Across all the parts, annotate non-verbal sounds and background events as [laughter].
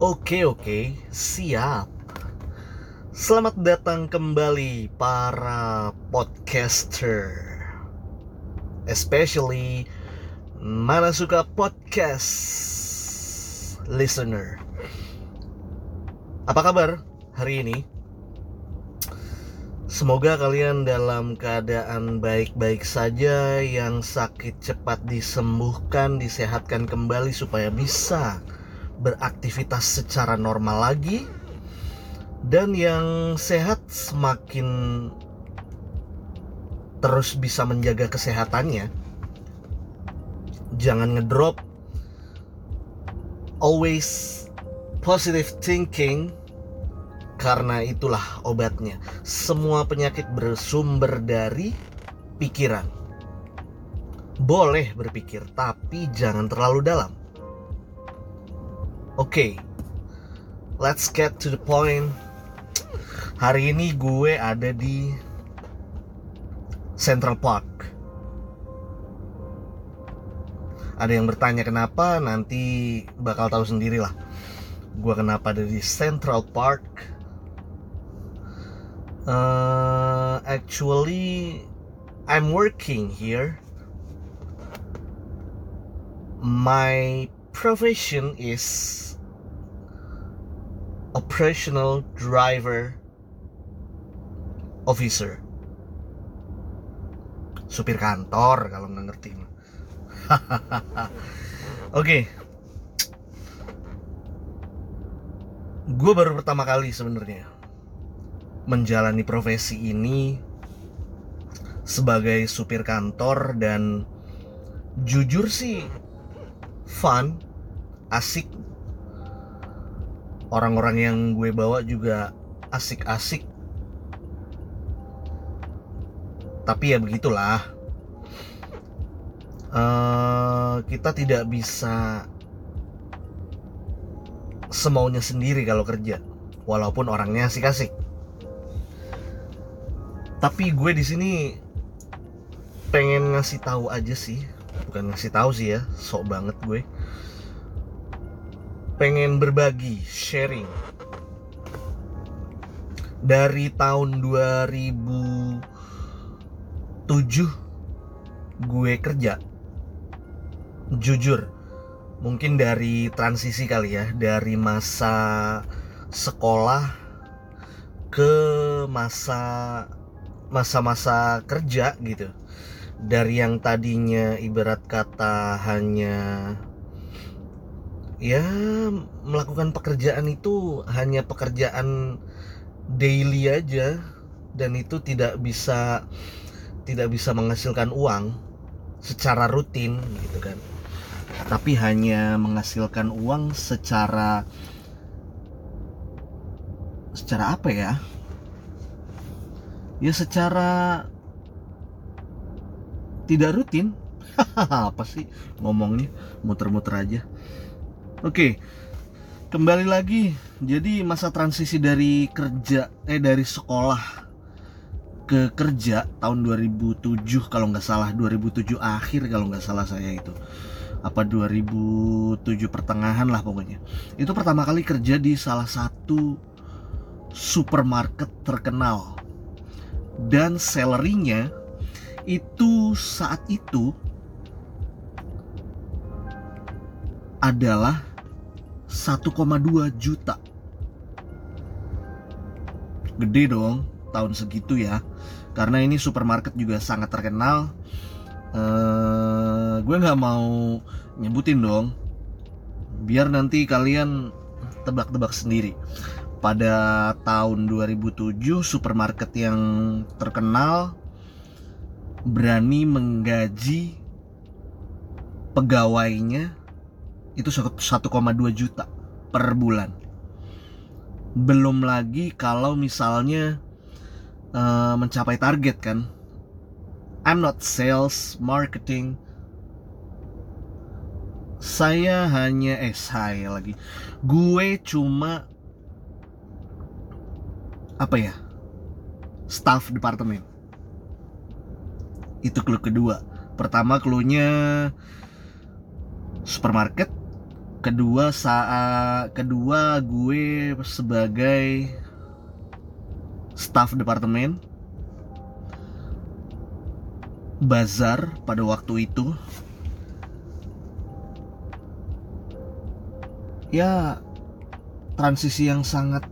Oke oke, siap. Selamat datang kembali para podcaster. Especially mana suka podcast listener. Apa kabar hari ini? Semoga kalian dalam keadaan baik-baik saja, yang sakit cepat disembuhkan, disehatkan kembali supaya bisa beraktivitas secara normal lagi dan yang sehat semakin terus bisa menjaga kesehatannya. Jangan ngedrop. Always positive thinking karena itulah obatnya. Semua penyakit bersumber dari pikiran. Boleh berpikir tapi jangan terlalu dalam Oke, okay, let's get to the point. Hari ini gue ada di Central Park. Ada yang bertanya kenapa, nanti bakal tahu sendiri lah. Gue kenapa ada di Central Park. Uh, actually, I'm working here. My profession is operational driver officer supir kantor kalau nggak ngerti [laughs] oke okay. gue baru pertama kali sebenarnya menjalani profesi ini sebagai supir kantor dan jujur sih fun asik. Orang-orang yang gue bawa juga asik-asik. Tapi ya begitulah. Uh, kita tidak bisa semaunya sendiri kalau kerja walaupun orangnya asik-asik. Tapi gue di sini pengen ngasih tahu aja sih bukan ngasih tahu sih ya sok banget gue pengen berbagi, sharing. Dari tahun 2007 gue kerja. Jujur, mungkin dari transisi kali ya, dari masa sekolah ke masa masa-masa kerja gitu. Dari yang tadinya ibarat kata hanya ya melakukan pekerjaan itu hanya pekerjaan daily aja dan itu tidak bisa tidak bisa menghasilkan uang secara rutin gitu kan. Tapi hanya menghasilkan uang secara secara apa ya? Ya secara tidak rutin. [laughs] Apa sih ngomongnya? Muter-muter aja. Oke, kembali lagi. Jadi masa transisi dari kerja, eh dari sekolah ke kerja tahun 2007 kalau nggak salah. 2007 akhir kalau nggak salah saya itu. Apa 2007 pertengahan lah pokoknya. Itu pertama kali kerja di salah satu supermarket terkenal. Dan salarynya itu saat itu adalah 1,2 juta. Gede dong tahun segitu ya. Karena ini supermarket juga sangat terkenal. Uh, gue nggak mau nyebutin dong. Biar nanti kalian tebak-tebak sendiri. Pada tahun 2007 supermarket yang terkenal berani menggaji pegawainya itu 1,2 juta per bulan. Belum lagi kalau misalnya uh, mencapai target kan. I'm not sales, marketing. Saya hanya eh saya lagi. Gue cuma apa ya? Staff departemen. Itu clue kedua. Pertama clue-nya supermarket. Kedua saat kedua gue sebagai staff departemen. Bazar pada waktu itu. Ya transisi yang sangat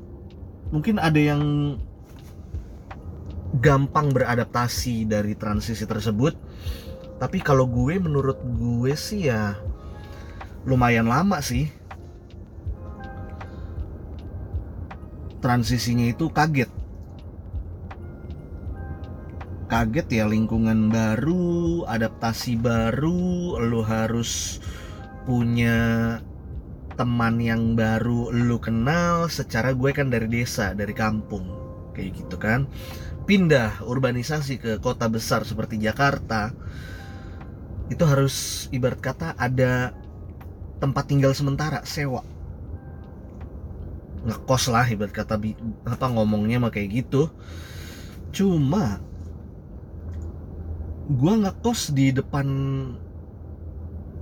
mungkin ada yang gampang beradaptasi dari transisi tersebut. Tapi kalau gue menurut gue sih ya lumayan lama sih. Transisinya itu kaget. Kaget ya lingkungan baru adaptasi baru lo harus punya teman yang baru lu kenal. Secara gue kan dari desa dari kampung kayak gitu kan pindah urbanisasi ke kota besar seperti Jakarta itu harus ibarat kata ada tempat tinggal sementara sewa. Ngekos lah ibarat kata apa ngomongnya mah kayak gitu. Cuma gua ngekos di depan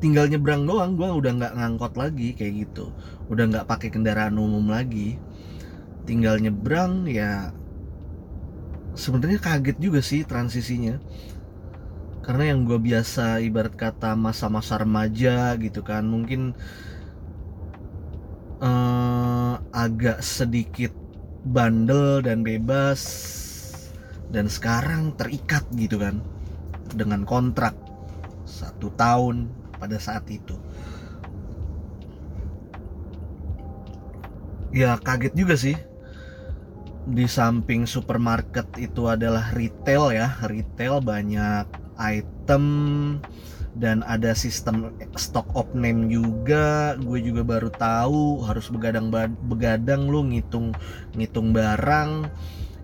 tinggal nyebrang doang gua udah nggak ngangkot lagi kayak gitu. Udah nggak pakai kendaraan umum lagi. Tinggal nyebrang ya sebenarnya kaget juga sih transisinya. Karena yang gue biasa ibarat kata masa-masa remaja gitu kan mungkin uh, agak sedikit bandel dan bebas dan sekarang terikat gitu kan dengan kontrak satu tahun pada saat itu. Ya kaget juga sih di samping supermarket itu adalah retail ya. Retail banyak item dan ada sistem stock of name juga. Gue juga baru tahu harus begadang begadang lu ngitung ngitung barang.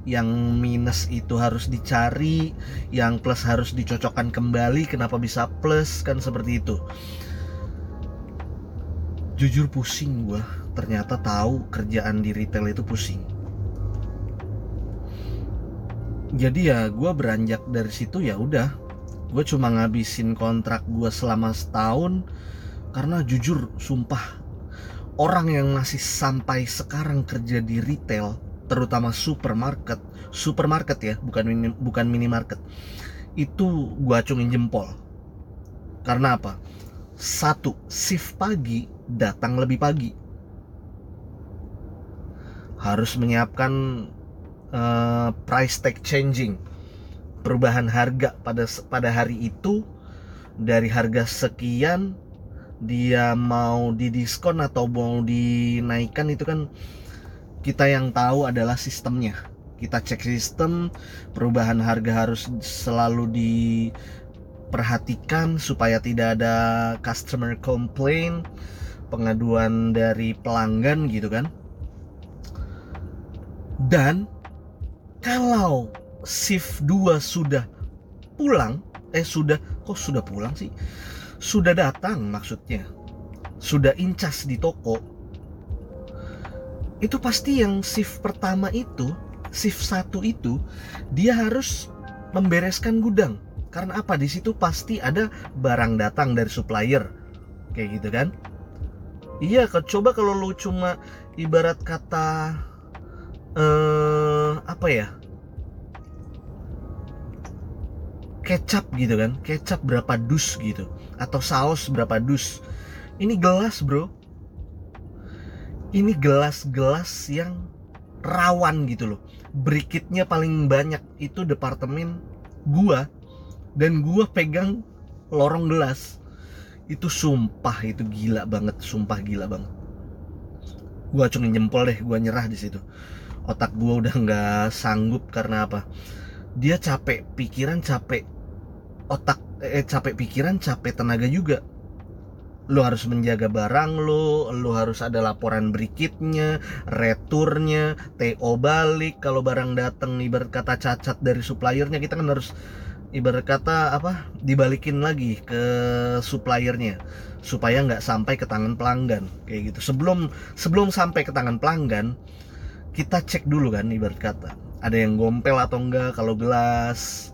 Yang minus itu harus dicari yang plus harus dicocokkan kembali. Kenapa bisa plus? Kan seperti itu. Jujur pusing gue ternyata tahu kerjaan di retail itu pusing jadi ya gue beranjak dari situ ya udah. Gue cuma ngabisin kontrak gue selama setahun karena jujur sumpah orang yang masih sampai sekarang kerja di retail terutama supermarket supermarket ya bukan mini, bukan minimarket itu gue acungin jempol. Karena apa? Satu shift pagi datang lebih pagi. Harus menyiapkan uh, price tag changing. Perubahan harga pada pada hari itu dari harga sekian dia mau didiskon atau mau dinaikkan itu kan kita yang tahu adalah sistemnya. Kita cek sistem perubahan harga harus selalu diperhatikan supaya tidak ada customer complaint pengaduan dari pelanggan gitu kan. Dan kalau shift 2 sudah pulang eh sudah kok sudah pulang sih? Sudah datang maksudnya. Sudah incas di toko. Itu pasti yang shift pertama itu shift satu itu dia harus membereskan gudang. Karena apa? Di situ pasti ada barang datang dari supplier. Kayak gitu kan? Iya coba kalau lu cuma ibarat kata eh apa ya? Kecap gitu kan kecap berapa dus gitu atau saus berapa dus. Ini gelas bro. Ini gelas-gelas yang rawan gitu loh. Berikitnya paling banyak itu departemen gua dan gua pegang lorong gelas. Itu sumpah itu gila banget sumpah gila banget. Gua acungin jempol deh gua nyerah di situ otak gua udah nggak sanggup karena apa? Dia capek pikiran capek otak eh capek pikiran capek tenaga juga. Lo harus menjaga barang lo, lo harus ada laporan berikutnya, returnya, TO balik. Kalau barang datang ibarat kata cacat dari suppliernya kita kan harus ibarat kata apa dibalikin lagi ke suppliernya supaya nggak sampai ke tangan pelanggan kayak gitu. Sebelum sebelum sampai ke tangan pelanggan kita cek dulu kan ibarat kata. Ada yang gompel atau enggak kalau gelas.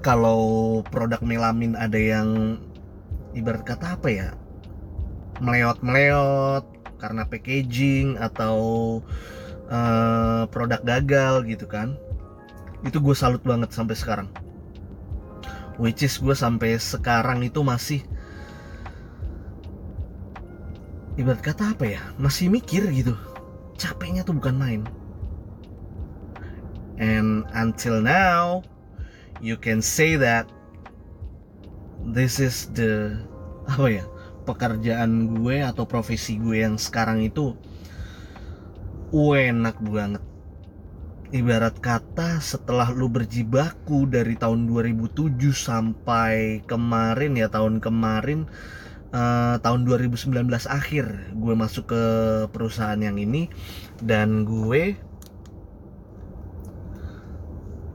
Kalau produk melamin ada yang ibarat kata apa ya meleot-meleot karena packaging atau uh, produk gagal gitu kan. Itu gue salut banget sampai sekarang. Which is gue sampai sekarang itu masih ibarat kata apa ya? Masih mikir gitu. Capeknya tuh bukan main. And until now you can say that this is the apa ya pekerjaan gue atau profesi gue yang sekarang itu enak banget. Ibarat kata setelah lu berjibaku dari tahun 2007 sampai kemarin ya tahun kemarin uh, tahun 2019 akhir gue masuk ke perusahaan yang ini dan gue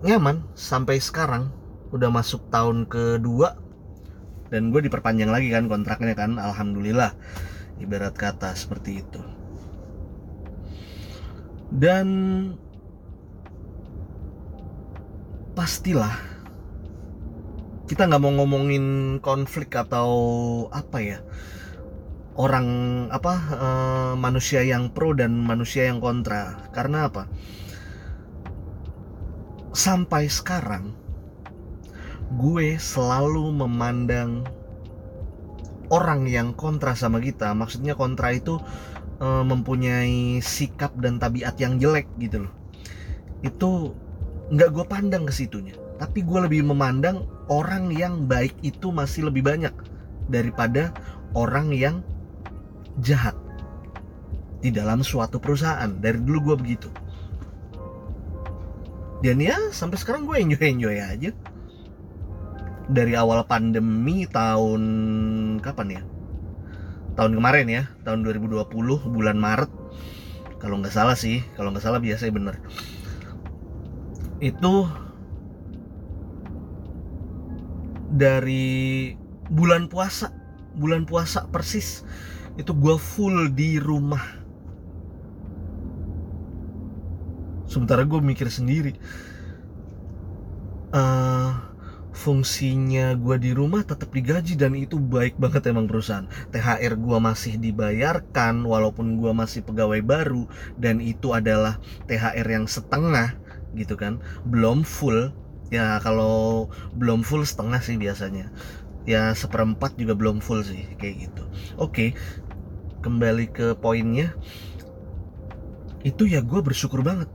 nyaman sampai sekarang. Udah masuk tahun kedua dan gue diperpanjang lagi kan kontraknya kan alhamdulillah. Ibarat kata seperti itu. Dan pastilah kita nggak mau ngomongin konflik atau apa ya orang apa uh, manusia yang pro dan manusia yang kontra. Karena apa? Sampai sekarang gue selalu memandang orang yang kontra sama kita maksudnya kontra itu e, mempunyai sikap dan tabiat yang jelek gitu loh. Itu nggak gue pandang ke situnya tapi gue lebih memandang orang yang baik itu masih lebih banyak daripada orang yang jahat di dalam suatu perusahaan dari dulu gue begitu dan ya sampai sekarang gue enjoy enjoy aja dari awal pandemi tahun kapan ya? Tahun kemarin ya, tahun 2020 bulan Maret. Kalau nggak salah sih, kalau nggak salah biasanya bener. Itu dari bulan puasa, bulan puasa persis itu gue full di rumah. Sementara gue mikir sendiri, uh, fungsinya gue di rumah tetap digaji dan itu baik banget emang perusahaan THR gue masih dibayarkan walaupun gue masih pegawai baru dan itu adalah THR yang setengah gitu kan belum full ya kalau belum full setengah sih biasanya. Ya seperempat juga belum full sih kayak gitu. Oke kembali ke poinnya. Itu ya gue bersyukur banget.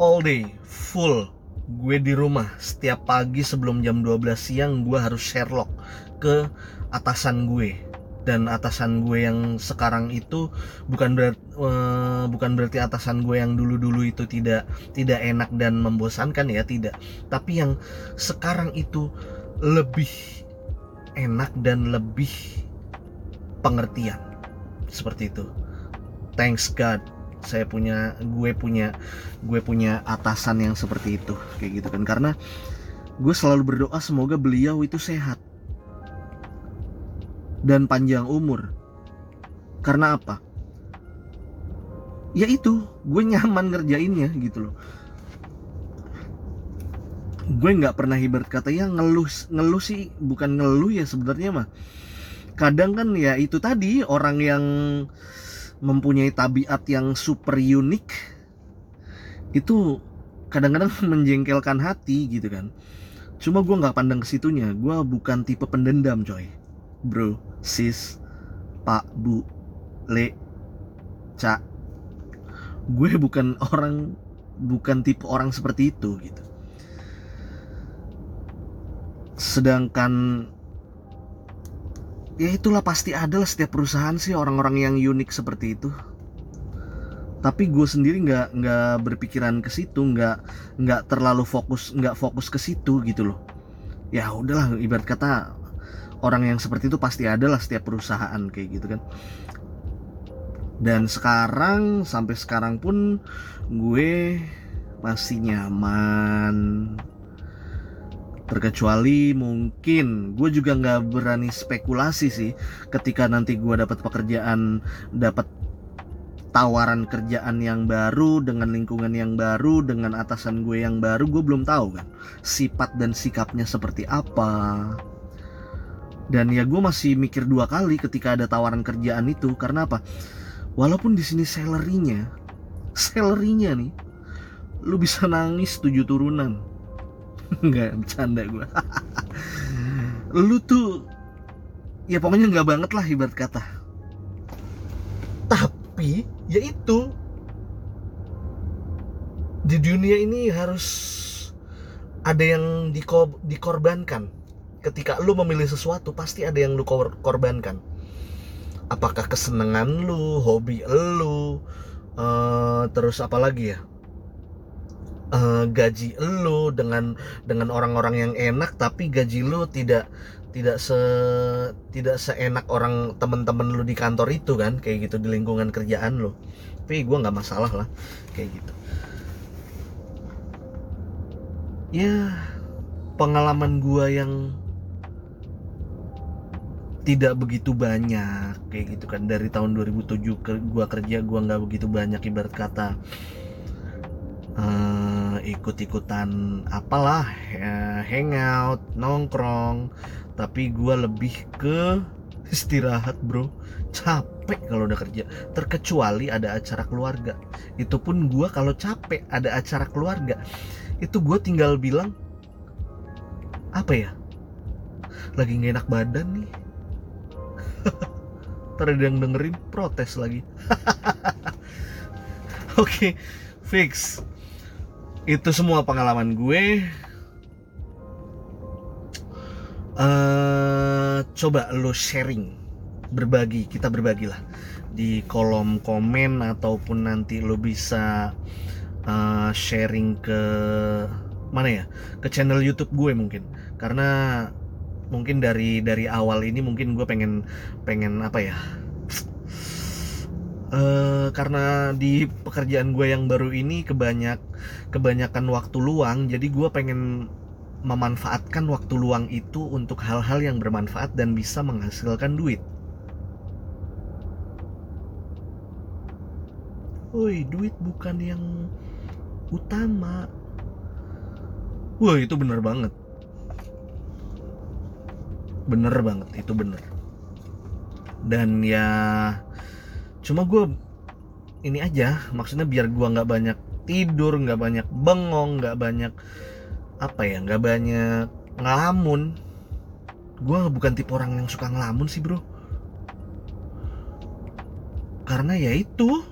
All day full. Gue di rumah. Setiap pagi sebelum jam 12 siang gue harus Sherlock ke atasan gue dan atasan gue yang sekarang itu bukan berarti uh, eh, bukan berarti atasan gue yang dulu-dulu itu tidak tidak enak dan membosankan ya tidak. Tapi yang sekarang itu lebih enak dan lebih pengertian. Seperti itu. Thanks God saya punya gue punya gue punya atasan yang seperti itu. Kayak gitu kan. Karena gue selalu berdoa semoga beliau itu sehat dan panjang umur. Karena apa? Ya itu gue nyaman ngerjainnya gitu loh. Gue nggak pernah ibarat kata ya ngeluh ngeluh sih bukan ngeluh ya sebenarnya mah. Kadang kan ya itu tadi orang yang mempunyai tabiat yang super unik itu kadang-kadang [laughs] menjengkelkan hati gitu kan. Cuma gue nggak pandang ke situnya gue bukan tipe pendendam coy bro sis pak bu le cak gue bukan orang bukan tipe orang seperti itu gitu. Sedangkan ya itulah pasti ada lah setiap perusahaan sih orang-orang yang unik seperti itu. Tapi gue sendiri nggak nggak berpikiran ke situ nggak nggak terlalu fokus nggak fokus ke situ gitu loh. Ya udahlah ibarat kata orang yang seperti itu pasti ada lah setiap perusahaan kayak gitu kan. Dan sekarang sampai sekarang pun gue masih nyaman. Terkecuali mungkin gue juga nggak berani spekulasi sih ketika nanti gue dapat pekerjaan dapat tawaran kerjaan yang baru dengan lingkungan yang baru dengan atasan gue yang baru gue belum tahu kan sifat dan sikapnya seperti apa dan ya gue masih mikir dua kali ketika ada tawaran kerjaan itu karena apa? Walaupun di sini salarynya salarynya nih lu bisa nangis tujuh turunan. [laughs] Nggak bercanda gue [laughs] lu tuh ya pokoknya nggak banget lah ibarat kata. Tapi ya itu. Di dunia ini harus ada yang dikor dikorbankan ketika lu memilih sesuatu pasti ada yang lu kor korbankan. Apakah kesenangan lu hobi lu uh, terus apa lagi ya? Uh, gaji lu dengan dengan orang-orang yang enak tapi gaji lu tidak tidak se tidak seenak orang temen-temen lu di kantor itu kan? Kayak gitu di lingkungan kerjaan lu. Tapi gue nggak masalah lah kayak gitu. Ya pengalaman gue yang tidak begitu banyak kayak gitu kan. Dari tahun 2007 ke gua kerja gua nggak begitu banyak ibarat kata uh, ikut-ikutan apalah ya, hangout nongkrong. Tapi gua lebih ke istirahat bro. Capek kalau udah kerja. Terkecuali ada acara keluarga. Itu pun gua kalau capek ada acara keluarga itu gue tinggal bilang apa ya? Lagi nggak enak badan nih Ntar ada yang dengerin protes lagi. [laughs] Oke okay, fix. Itu semua pengalaman gue. Uh, Coba lo sharing. Berbagi, kita berbagi lah Di kolom komen ataupun nanti lo bisa uh, sharing ke mana ya? Ke channel YouTube gue mungkin. Karena mungkin dari dari awal ini mungkin gue pengen pengen apa ya uh, karena di pekerjaan gue yang baru ini kebanyak kebanyakan waktu luang jadi gue pengen memanfaatkan waktu luang itu untuk hal-hal yang bermanfaat dan bisa menghasilkan duit. Woi, duit bukan yang utama. Wah, itu bener banget bener banget itu bener. Dan ya cuma gue ini aja maksudnya biar gue nggak banyak tidur nggak banyak bengong nggak banyak apa ya nggak banyak ngelamun. Gue bukan tipe orang yang suka ngelamun sih bro. Karena ya itu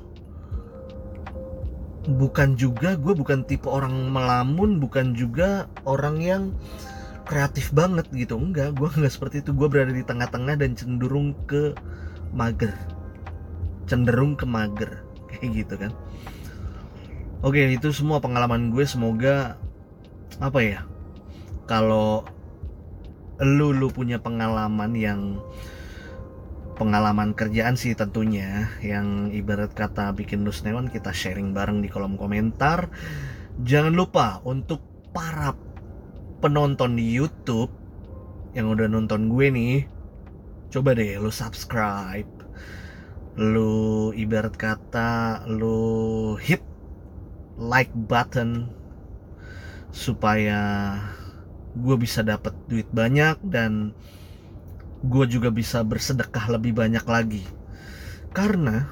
bukan juga gue bukan tipe orang melamun bukan juga orang yang kreatif banget gitu. Enggak gue nggak seperti itu. Gue berada di tengah-tengah dan cenderung ke mager. Cenderung ke mager. [laughs] Kayak gitu kan. Oke itu semua pengalaman gue. Semoga apa ya kalau lu lu punya pengalaman yang pengalaman kerjaan sih tentunya yang ibarat kata bikin lu senewan kita sharing bareng di kolom komentar. Jangan lupa untuk para penonton di YouTube yang udah nonton gue nih, coba deh lu subscribe. Lu ibarat kata lu hit like button supaya gue bisa dapat duit banyak dan gue juga bisa bersedekah lebih banyak lagi. Karena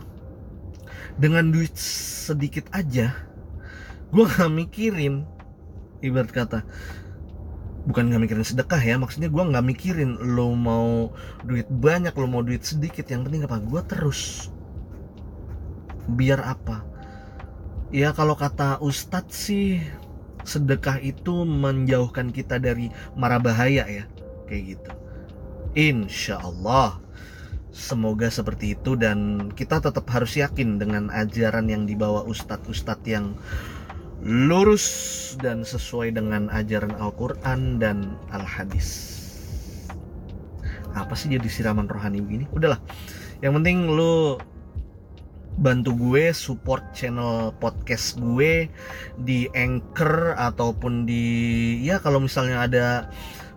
dengan duit sedikit aja, gue gak mikirin ibarat kata bukan nggak mikirin sedekah ya maksudnya gue nggak mikirin lo mau duit banyak lo mau duit sedikit. Yang penting apa? Gue terus. Biar apa? Ya kalau kata ustadz sih sedekah itu menjauhkan kita dari mara bahaya ya. Kayak gitu. Insya Allah semoga seperti itu dan kita tetap harus yakin dengan ajaran yang dibawa ustadz-ustadz yang lurus dan sesuai dengan ajaran Al-Quran dan Al-Hadis. Apa sih jadi siraman rohani begini? Udahlah. Yang penting lu bantu gue support channel podcast gue di Anchor ataupun di ya kalau misalnya ada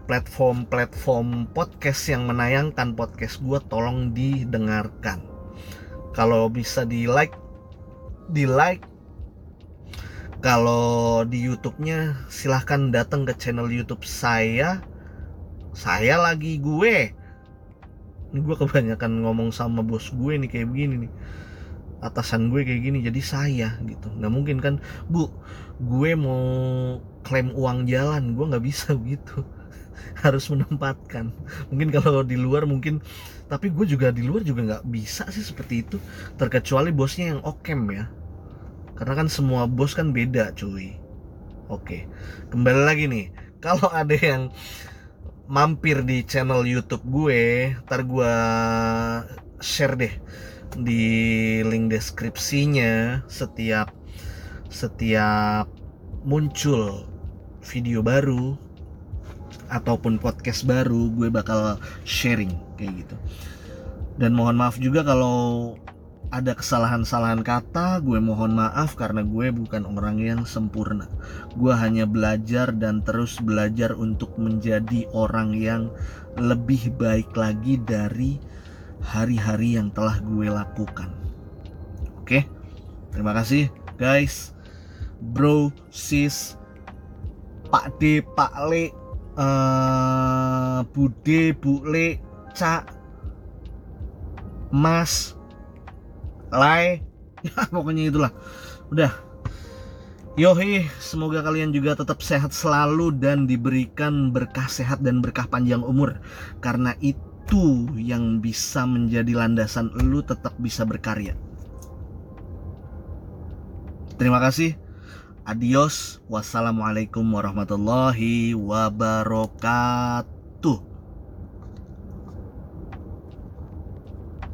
platform-platform podcast yang menayangkan podcast gue tolong didengarkan. Kalau bisa di like di like kalau di YouTube-nya silahkan datang ke channel YouTube saya. Saya lagi gue. Ini gue kebanyakan ngomong sama bos gue nih kayak begini nih. Atasan gue kayak gini jadi saya gitu. Nggak mungkin kan? Bu gue mau klaim uang jalan. Gue nggak bisa begitu [laughs] harus menempatkan. Mungkin kalau di luar mungkin tapi gue juga di luar juga nggak bisa sih seperti itu. Terkecuali bosnya yang okem ya karena kan semua bos kan beda cuy. Oke kembali lagi nih. [laughs] Kalau ada yang mampir di channel YouTube gue ntar gue share deh di link deskripsinya setiap setiap muncul video baru ataupun podcast baru gue bakal sharing kayak gitu. Dan mohon maaf juga kalau ada kesalahan-kesalahan kata gue mohon maaf karena gue bukan orang yang sempurna. Gue hanya belajar dan terus belajar untuk menjadi orang yang lebih baik lagi dari hari-hari yang telah gue lakukan. Oke, terima kasih guys, bro, sis, Pak D, Pak Le, uh, Bude, Bu Le, Cak, Mas, Lai, ya [laughs] pokoknya itulah. Udah. Yohi, semoga kalian juga tetap sehat selalu dan diberikan berkah sehat dan berkah panjang umur. Karena itu yang bisa menjadi landasan lu tetap bisa berkarya. Terima kasih. Adios. Wassalamualaikum warahmatullahi wabarakatuh.